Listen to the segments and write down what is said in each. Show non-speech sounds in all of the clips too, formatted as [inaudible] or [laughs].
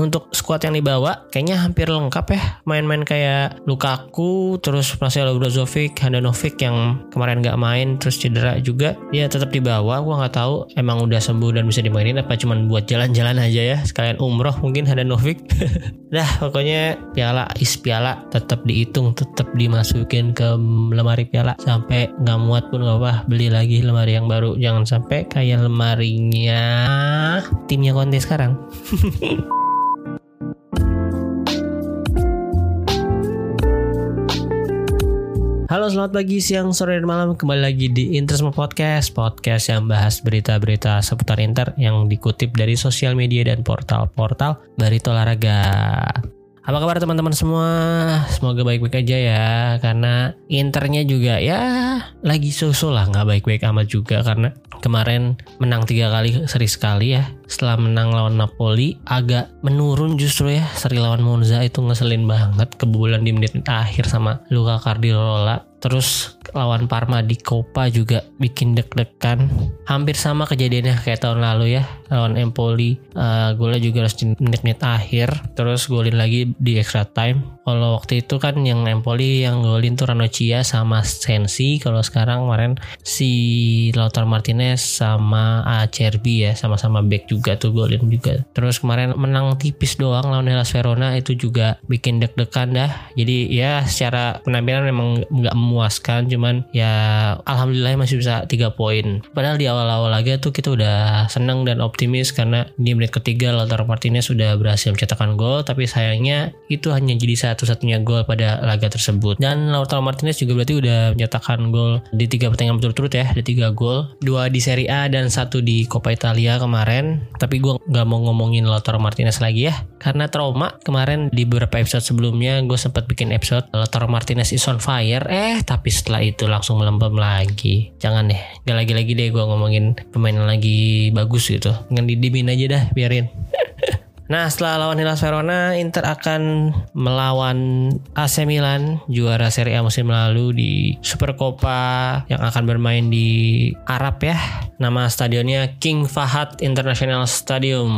Untuk squad yang dibawa kayaknya hampir lengkap ya. Main-main kayak Lukaku Terus Marcelo Brozovic Handanovic yang kemarin gak main Terus cedera juga. Ya tetap dibawa Gue gak tahu Emang udah sembuh dan bisa dimainin Apa cuman buat jalan-jalan aja ya. Sekalian umroh mungkin Handanovic. [laughs] Dah pokoknya piala is piala Tetap dihitung Tetap dimasukin ke lemari piala. Sampai gak muat pun gak apa Beli lagi lemari yang baru. Jangan sampai kayak lemarinya Timnya Conte sekarang [laughs] Halo selamat pagi, siang, sore, dan malam. Kembali lagi di Interisme Podcast Podcast yang bahas berita-berita seputar Inter Yang dikutip dari sosial media dan portal-portal Barito Olahraga Apa kabar teman-teman semua? Semoga baik-baik aja ya Karena Internya juga ya lagi susul lah nggak baik-baik amat juga Karena kemarin menang tiga kali seri sekali ya. Setelah menang lawan Napoli agak menurun justru ya seri lawan Monza itu ngeselin banget kebobolan di menit akhir sama Luka Cardirola terus lawan Parma di Copa juga bikin deg-degan. Hampir sama kejadiannya kayak tahun lalu ya lawan Empoli. Uh, golnya juga harus menit-menit akhir. Terus golin lagi di extra time. Kalau waktu itu kan yang Empoli yang golin tuh Ranocchia sama Sensi. Kalau sekarang kemarin si Lautaro Martinez sama Acerbi ya sama-sama back juga tuh golin juga. Terus kemarin menang tipis doang lawan Hellas Verona itu juga bikin deg-degan dah. Jadi ya secara penampilan memang nggak memuaskan cuman ya alhamdulillah masih bisa tiga poin. Padahal di awal-awal lagi tuh kita udah seneng dan optimis karena di menit ketiga Lautaro Martinez sudah berhasil mencetakkan gol tapi sayangnya itu hanya jadi satu-satunya gol pada laga tersebut. Dan Lautaro Martinez juga berarti udah mencetakkan gol di tiga pertandingan berturut-turut ya ada tiga gol dua di Serie A dan satu di Coppa Italia kemarin. Tapi gue nggak mau ngomongin Lautaro Martinez lagi ya karena trauma kemarin di beberapa episode sebelumnya gue sempat bikin episode Lautaro Martinez is on fire. Eh tapi setelah itu langsung melempem lagi. Jangan deh gak lagi-lagi deh gue ngomongin pemain lagi bagus gitu dengan didimin aja dah biarin Nah setelah lawan Hellas Verona Inter akan melawan AC Milan juara Serie A musim lalu di Super Copa yang akan bermain di Arab ya. Nama stadionnya King Fahad International Stadium.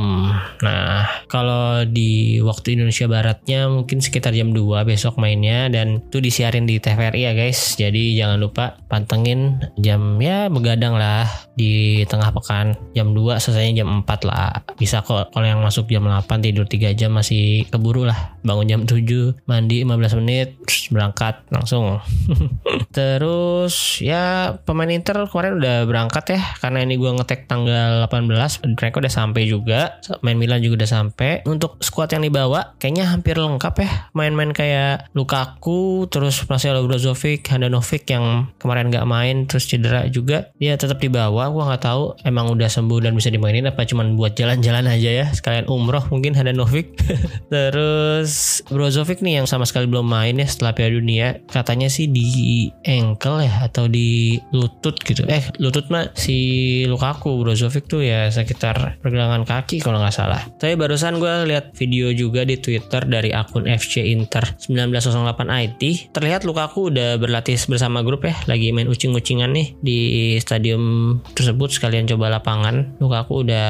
Nah kalau di waktu Indonesia Baratnya mungkin sekitar jam 2 besok mainnya dan itu disiarin di TVRI ya guys. Jadi jangan lupa pantengin jam ya begadang lah di tengah pekan. Jam 2 selesainya jam 4 lah. Bisa kok kalau yang masuk jam 8 tidur 3 jam masih keburu lah. Bangun jam 7 mandi 15 menit terus berangkat langsung. [laughs] Terus ya pemain Inter kemarin udah berangkat ya karena ini gue ngetek tanggal 18 mereka udah sampai juga. Main Milan juga udah sampai. Untuk squad yang dibawa kayaknya hampir lengkap ya. Main-main kayak Lukaku terus Marcelo Brozovic Handanovic yang kemarin gak main terus cedera juga. Dia tetap dibawa gue nggak tahu emang udah sembuh dan bisa dimainin apa cuman buat jalan-jalan aja ya sekalian umroh mungkin Handanovic [laughs] terus Brozovic nih yang sama sekali belum main ya setelah Piala Dunia. Katanya sih di ankle ya atau di lutut gitu. Eh lutut mah si Lukaku Brozovic tuh ya sekitar pergelangan kaki kalau nggak salah. Tapi barusan gue lihat video juga di Twitter dari akun FC Inter 1908 IT terlihat Lukaku udah berlatih bersama grup ya lagi main ucing-ucingan nih di stadium tersebut. Sekalian coba lapangan Lukaku udah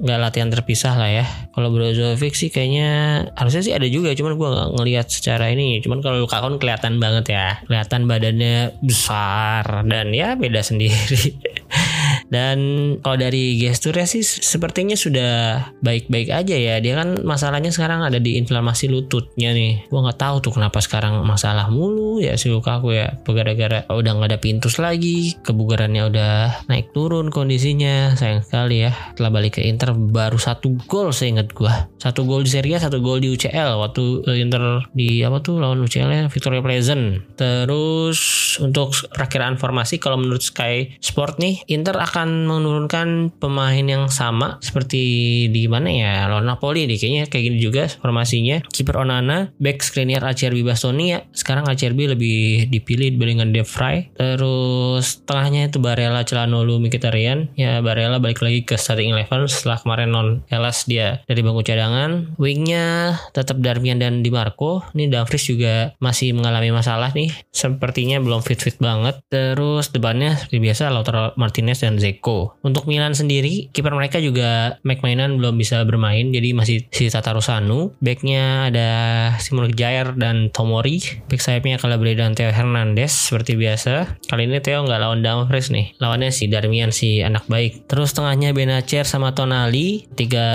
nggak latihan terpisah lah ya. Kalau Brozovic sih kayaknya harusnya sih ada juga cuman gue nggak ngelihat secara ini cuman kalau Lukaku kelihatan banget ya kelihatan badannya besar dan ya beda sendiri [laughs] Dan kalau dari gesturnya sih sepertinya sudah baik-baik aja ya. Dia kan masalahnya sekarang ada di inflamasi lututnya nih. Gua nggak tahu tuh kenapa sekarang masalah mulu ya si Lukaku ya. Gara-gara udah nggak ada pintus lagi, kebugarannya udah naik turun kondisinya. Sayang sekali ya. Setelah balik ke Inter baru satu gol saya gua. Satu gol di Serie A, satu gol di UCL waktu Inter di apa tuh lawan UCL ya Victoria Pleasant. Terus untuk perakiraan formasi kalau menurut Sky Sport nih Inter akan menurunkan pemain yang sama seperti di mana ya? Lawan Napoli deh kayaknya kayak gini juga formasinya. Kiper Onana back Skriniar Acerbi Bastoni ya. Sekarang Acerbi lebih dipilih dibandingkan De Vrij terus tengahnya itu Barella Celanolu Mkhitaryan. Ya Barella balik lagi ke starting eleven setelah kemarin non Elas dia. Dari bangku cadangan wingnya tetap Darmian dan Di Marco ini Dumfries juga masih mengalami masalah nih sepertinya belum fit-fit banget terus depannya seperti biasa Lautaro Martinez dan Zeko. Untuk Milan sendiri, kiper mereka juga McMahon belum bisa bermain, jadi masih si Tatarusanu. Backnya ada Simon Jair dan Tomori. Back sayapnya Calabria dan Theo Hernandez seperti biasa. Kali ini Theo nggak lawan Dumfries nih, lawannya si Darmian si anak baik. Terus tengahnya Benacer sama Tonali. Tiga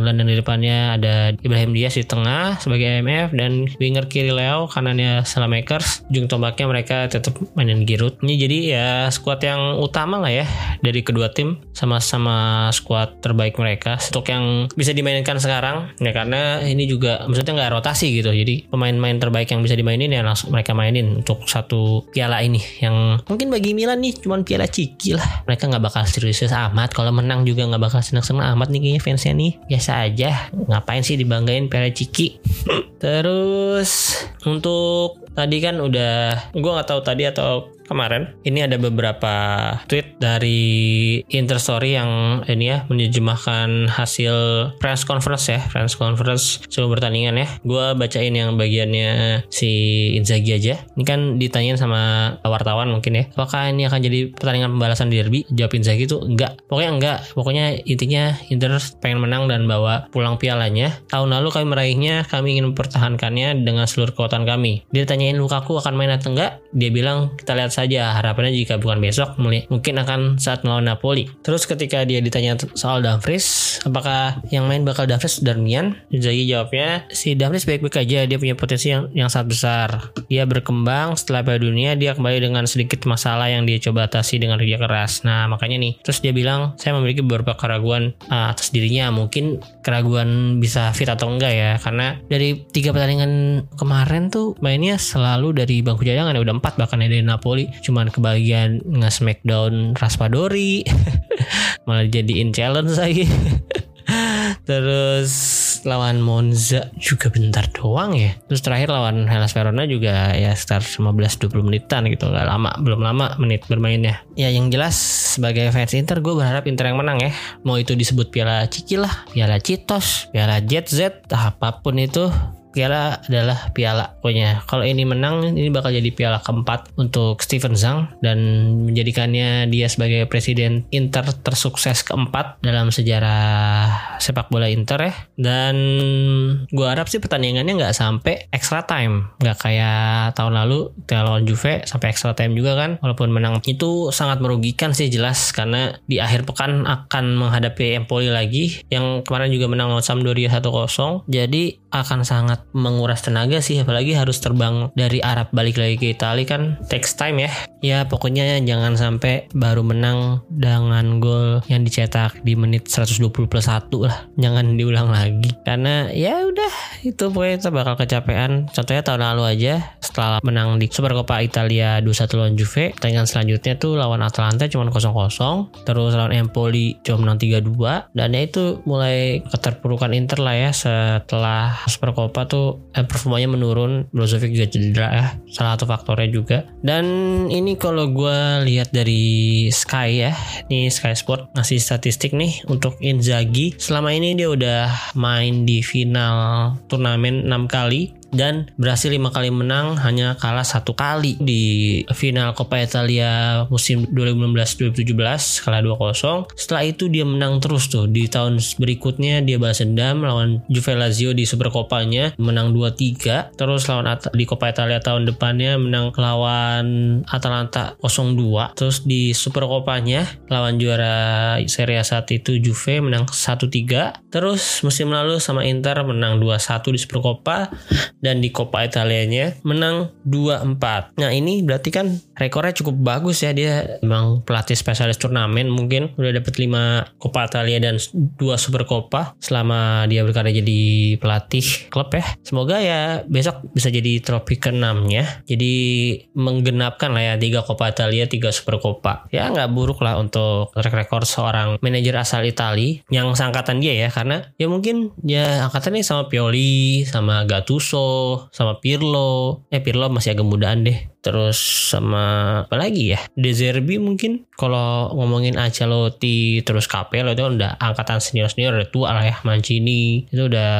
gelandang di depannya ada Ibrahim Diaz di tengah sebagai IMF dan winger kiri Leo kanannya Salamakers. Ujung tombaknya mereka tetap mainin Giroud. Ini jadi ya squad yang utama lah ya dari kedua tim sama-sama squad terbaik mereka. Stok yang bisa dimainkan sekarang ya karena ini juga maksudnya nggak rotasi gitu. Jadi pemain-pemain terbaik yang bisa dimainin ya langsung mereka mainin untuk satu piala ini. Yang mungkin bagi Milan nih cuman piala ciki lah. Mereka nggak bakal serius amat. Kalau menang juga nggak bakal senang-senang amat nih kayaknya fansnya nih. Biasa aja ngapain sih dibanggain piala ciki? Terus untuk tadi kan udah gue nggak tahu tadi atau kemarin. Ini ada beberapa tweet dari Interstory yang ini ya menerjemahkan hasil press conference ya press conference sebelum pertandingan ya. Gue bacain yang bagiannya si Inzaghi aja. Ini kan ditanyain sama wartawan mungkin ya apakah ini akan jadi pertandingan pembalasan di derby? Jawab Inzaghi tuh enggak. Pokoknya enggak. Pokoknya intinya Inter pengen menang dan bawa pulang pialanya. Tahun lalu kami meraihnya kami ingin mempertahankannya dengan seluruh kekuatan kami. Dia ditanyain Lukaku akan main atau enggak dia bilang kita lihat saja harapannya jika bukan besok mungkin akan saat melawan Napoli. Terus ketika dia ditanya soal Dumfries apakah yang main bakal Dumfries? Darmian Inzaghi jawabnya si Dumfries baik-baik aja dia punya potensi yang, yang sangat besar. Dia berkembang setelah Piala Dunia dia kembali dengan sedikit masalah yang dia coba atasi dengan kerja keras. Nah makanya nih terus dia bilang saya memiliki beberapa keraguan uh, atas dirinya. Mungkin keraguan bisa fit atau enggak ya karena dari tiga pertandingan kemarin tuh mainnya selalu dari bangku cadangan ya udah empat bahkan ya dari Napoli cuman kebagian nge-smackdown Raspadori [laughs] malah jadiin challenge lagi [laughs] Terus lawan Monza juga bentar doang ya. Terus terakhir lawan Hellas Verona juga ya start 15-20 menitan gitu. Gak lama, belum lama menit bermainnya. Ya yang jelas sebagai fans Inter gue berharap Inter yang menang ya. Mau itu disebut Piala Ciki lah, Piala Citos, Piala Jet Z, apa pun itu piala adalah piala. Pokoknya kalau ini menang ini bakal jadi piala keempat untuk Steven Zhang dan menjadikannya dia sebagai presiden Inter tersukses keempat dalam sejarah sepak bola Inter ya. Dan gue harap sih pertandingannya nggak sampai extra time. Nggak kayak tahun lalu lawan Juve sampai extra time juga kan. Walaupun menang itu sangat merugikan sih jelas. Karena di akhir pekan akan menghadapi Empoli lagi yang kemarin juga menang lawan Sampdoria 1-0 jadi akan sangat menguras tenaga sih apalagi harus terbang dari Arab balik lagi ke Italia kan takes time ya ya pokoknya jangan sampai baru menang dengan gol yang dicetak di menit 120 plus 1 lah. Jangan diulang lagi. Karena ya udah itu pokoknya kita bakal kecapean. Contohnya tahun lalu aja setelah menang di Supercoppa Italia 2-1 lawan Juve pertandingan selanjutnya tuh lawan Atalanta cuma 0-0 terus lawan Empoli cuma menang 3-2 dan ya itu mulai keterpurukan Inter lah ya setelah Super Copa tuh eh, performanya menurun. Brozovic juga cedera ya salah satu faktornya juga. Dan ini kalau gue lihat dari Sky ya ini Sky Sport ngasih statistik nih untuk Inzaghi. Selama ini dia udah main di final turnamen 6 kali dan berhasil lima kali menang hanya kalah satu kali. Di final Coppa Italia musim 2016-2017 kalah 2-0 setelah itu dia menang terus tuh. Di tahun berikutnya dia balas dendam lawan Juve Lazio di Supercoppanya menang 2-3 terus lawan At di Coppa Italia tahun depannya menang lawan Atalanta 0-2 terus di Supercoppanya lawan juara Serie A saat itu Juve menang 1-3 terus musim lalu sama Inter menang 2-1 di Supercoppa dan di Coppa Italianya menang 2-4 nah ini berarti kan rekornya cukup bagus ya dia memang pelatih spesialis turnamen mungkin udah dapet 5 Coppa Italia dan 2 Supercoppa selama dia berkarya jadi pelatih klub ya. Semoga ya besok bisa jadi trofi ke-6-nya jadi menggenapkan lah ya 3 Coppa Italia 3 Supercoppa ya nggak buruk lah untuk track record seorang manajer asal Itali yang sangkatan dia ya karena ya mungkin ya angkatannya sama Pioli sama Gattuso sama Pirlo. Eh Pirlo masih agak mudaan deh terus sama apa lagi ya? De Zerbi mungkin. Kalau ngomongin Ancelotti terus Capello itu udah angkatan senior senior udah tua lah ya Mancini. Itu udah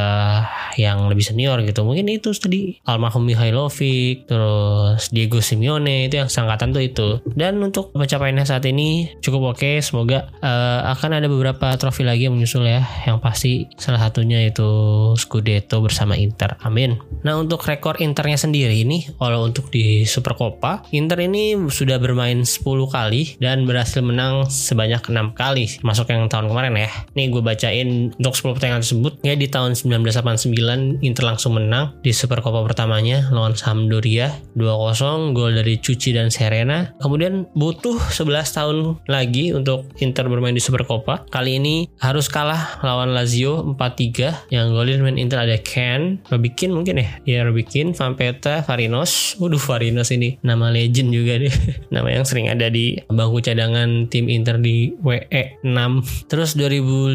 yang lebih senior gitu. Mungkin itu tadi. Almarhum Mihailovic terus Diego Simeone itu yang sangkatan tuh itu. Dan untuk pencapaiannya saat ini cukup oke. Semoga uh, akan ada beberapa trofi lagi yang menyusul ya. Yang pasti salah satunya itu Scudetto bersama Inter. Amin. Nah untuk rekor Internya sendiri ini kalau untuk di Super Supercoppa, Inter ini sudah bermain 10 kali dan berhasil menang sebanyak 6 kali, masuk yang tahun kemarin ya. Nih gue bacain untuk 10 pertandingan tersebut. Ya di tahun 1989 Inter langsung menang di Supercoppa pertamanya lawan Sampdoria 2-0, gol dari Cuci dan Serena. Kemudian butuh 11 tahun lagi untuk Inter bermain di Supercoppa. Kali ini harus kalah lawan Lazio 4-3 yang golin main Inter ada Ken, Robikin mungkin ya, ya Robikin, Vampeta, Farinos. Waduh Farinos ini ini nama legend juga deh [laughs] nama yang sering ada di bangku cadangan tim Inter di WE 6 terus 2005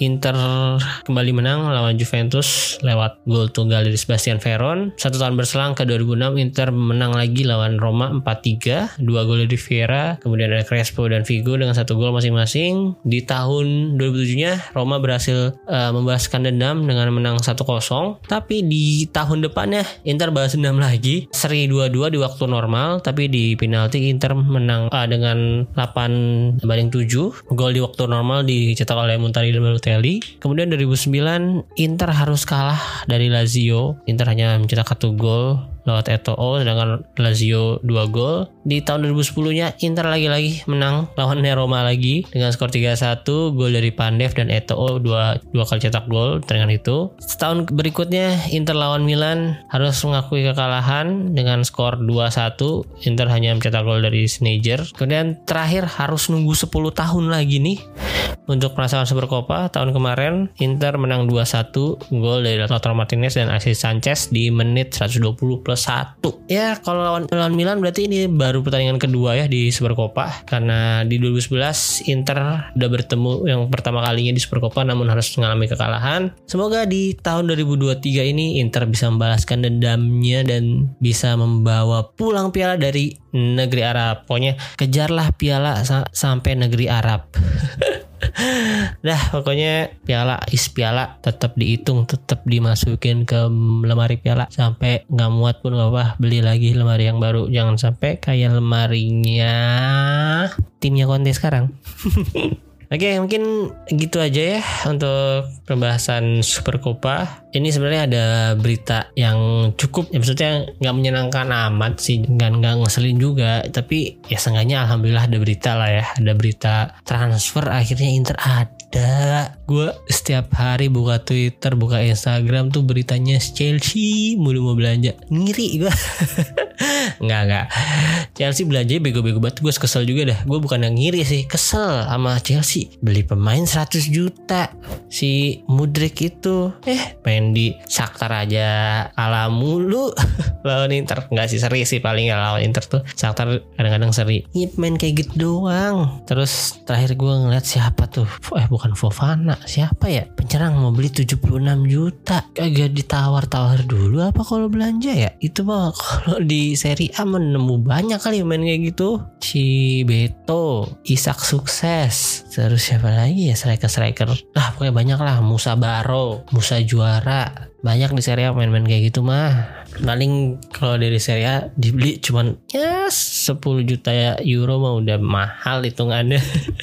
Inter kembali menang lawan Juventus lewat gol tunggal dari Sebastian Veron. Satu tahun berselang ke 2006 Inter menang lagi lawan Roma 4-3 dua gol dari Vieira kemudian ada Crespo dan Figo dengan satu gol masing-masing. Di tahun 2007 nya Roma berhasil uh, membalaskan dendam dengan menang 1-0 tapi di tahun depannya Inter balas dendam lagi. Seri 2-2 di waktu normal tapi di penalti Inter menang uh, dengan 8 banding 7 gol di waktu normal dicetak oleh Montari dan Balotelli. Kemudian 2009 Inter harus kalah dari Lazio. Inter hanya mencetak satu gol lewat Eto'o sedangkan Lazio 2 gol. Di tahun 2010-nya Inter lagi-lagi menang lawan Roma lagi dengan skor 3-1, gol dari Pandev dan Eto'o dua, dua kali cetak gol dengan itu. Setahun berikutnya Inter lawan Milan harus mengakui kekalahan dengan skor 2-1. Inter hanya mencetak gol dari Sneijder. Kemudian terakhir harus nunggu 10 tahun lagi nih untuk merasakan Supercopa tahun kemarin Inter menang 2-1 gol dari Lautaro Martinez dan Alexis Sanchez di menit 120 plus satu. Ya kalau lawan lawan Milan berarti ini baru pertandingan kedua ya di Supercoppa. Karena di 2011 Inter udah bertemu yang pertama kalinya di Supercoppa namun harus mengalami kekalahan. Semoga di tahun 2023 ini Inter bisa membalaskan dendamnya dan bisa membawa pulang piala dari negeri Arab. Pokoknya kejarlah piala sa sampai negeri Arab [laughs] dah pokoknya piala is piala tetap dihitung tetap dimasukin ke lemari piala. Sampai nggak muat pun nggak apa beli lagi lemari yang baru. Jangan sampai kayak lemarinya timnya konten sekarang [laughs] Oke, mungkin gitu aja ya untuk pembahasan Super Copa. Ini sebenarnya ada berita yang cukup, ya maksudnya nggak menyenangkan amat sih, nggak nggak ngeselin juga. Tapi ya seenggaknya alhamdulillah ada berita lah ya, ada berita transfer akhirnya Inter ada. Gue setiap hari buka Twitter, buka Instagram tuh beritanya Chelsea mulu mau belanja, ngiri gue. [laughs] nggak nggak. Chelsea belanja bego-bego banget. Gue kesel juga dah. Gue bukan yang ngiri sih, kesel sama Chelsea. Beli pemain 100 juta. Si Mudrik itu eh main di Shakhtar aja. Ala mulu. [laughs] Lawan Inter. Nggak sih seri sih paling lawan Inter tuh. Shakhtar kadang-kadang seri. Main kayak gitu doang. Terus terakhir gue ngeliat siapa tuh? Eh bukan Fofana siapa ya? Penyerang mau beli 76 juta. Kagak ditawar-tawar dulu apa kalau belanja ya? Itu mah [laughs] kalau di seri A menemu banyak kali main kayak gitu. Si Beto Isak sukses terus siapa lagi ya? Striker-striker. Lah pokoknya banyak lah. Musa Baro Musa Juara. Banyak di seri A main-main kayak gitu mah. Paling kalau dari Serie A dibeli cuman ya 10 juta euro mah udah mahal hitungannya.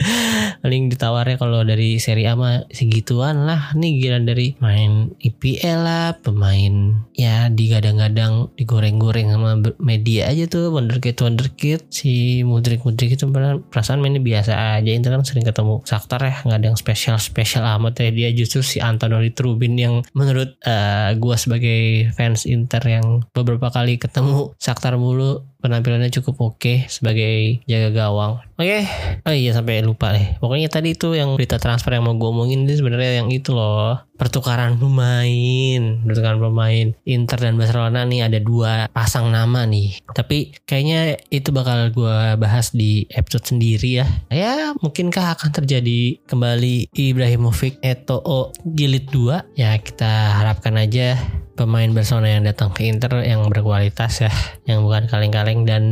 [laughs] Paling ditawarnya kalau dari Serie A mah segituan lah. Nih gila dari main IPL lah pemain ya digadang-gadang digoreng-goreng sama media aja tuh. Wonderkid wonderkid. Si Mudrik Mudrik itu perasaan mainnya biasa aja. Inter kan sering ketemu Saktar ya. Nggak ada yang spesial spesial amat ya. Dia justru si Antonio Trubin yang menurut uh, gua sebagai fans Inter yang yang beberapa kali ketemu Saktar mulu penampilannya cukup oke okay sebagai jaga gawang. Oke, okay. oh iya sampai lupa nih. Pokoknya tadi itu yang berita transfer yang mau gue omongin ini sebenarnya yang itu loh pertukaran pemain, pertukaran pemain Inter dan Barcelona nih ada dua pasang nama nih. Tapi kayaknya itu bakal gue bahas di episode sendiri ya. Ya mungkinkah akan terjadi kembali Ibrahimovic Eto'o jilid 2? Ya kita harapkan aja pemain Barcelona yang datang ke Inter yang berkualitas ya, yang bukan kaleng-kaleng dan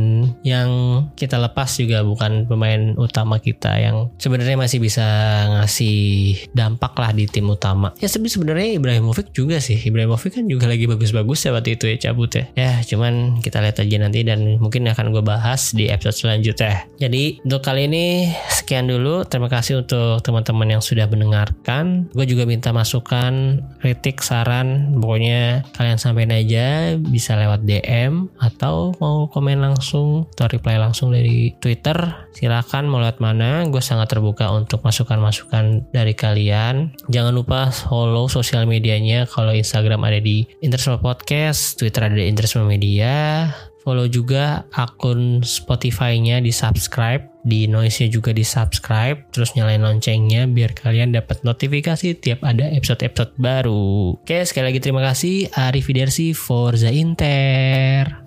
yang kita lepas juga bukan pemain utama kita yang sebenarnya masih bisa ngasih dampak lah di tim utama. Ya sebenarnya Ibrahimovic juga sih. Ibrahimovic kan juga lagi bagus-bagus ya waktu itu ya cabut ya. Ya cuman kita lihat aja nanti dan mungkin akan gue bahas di episode selanjutnya. Jadi untuk kali ini sekian dulu. Terima kasih untuk teman-teman yang sudah mendengarkan. Gue juga minta masukan, kritik, saran. Pokoknya kalian sampaikan aja bisa lewat DM atau mau komen langsung atau reply langsung dari Twitter. Silakan mau lewat mana gue sangat terbuka untuk masukan-masukan dari kalian. Jangan lupa follow sosial medianya kalau Instagram ada di Interisme Podcast Twitter ada di Interisme Media. Follow juga akun Spotify-nya di subscribe di noise-nya juga di subscribe terus nyalain loncengnya biar kalian dapat notifikasi tiap ada episode-episode baru. Oke sekali lagi terima kasih Arif Forza Inter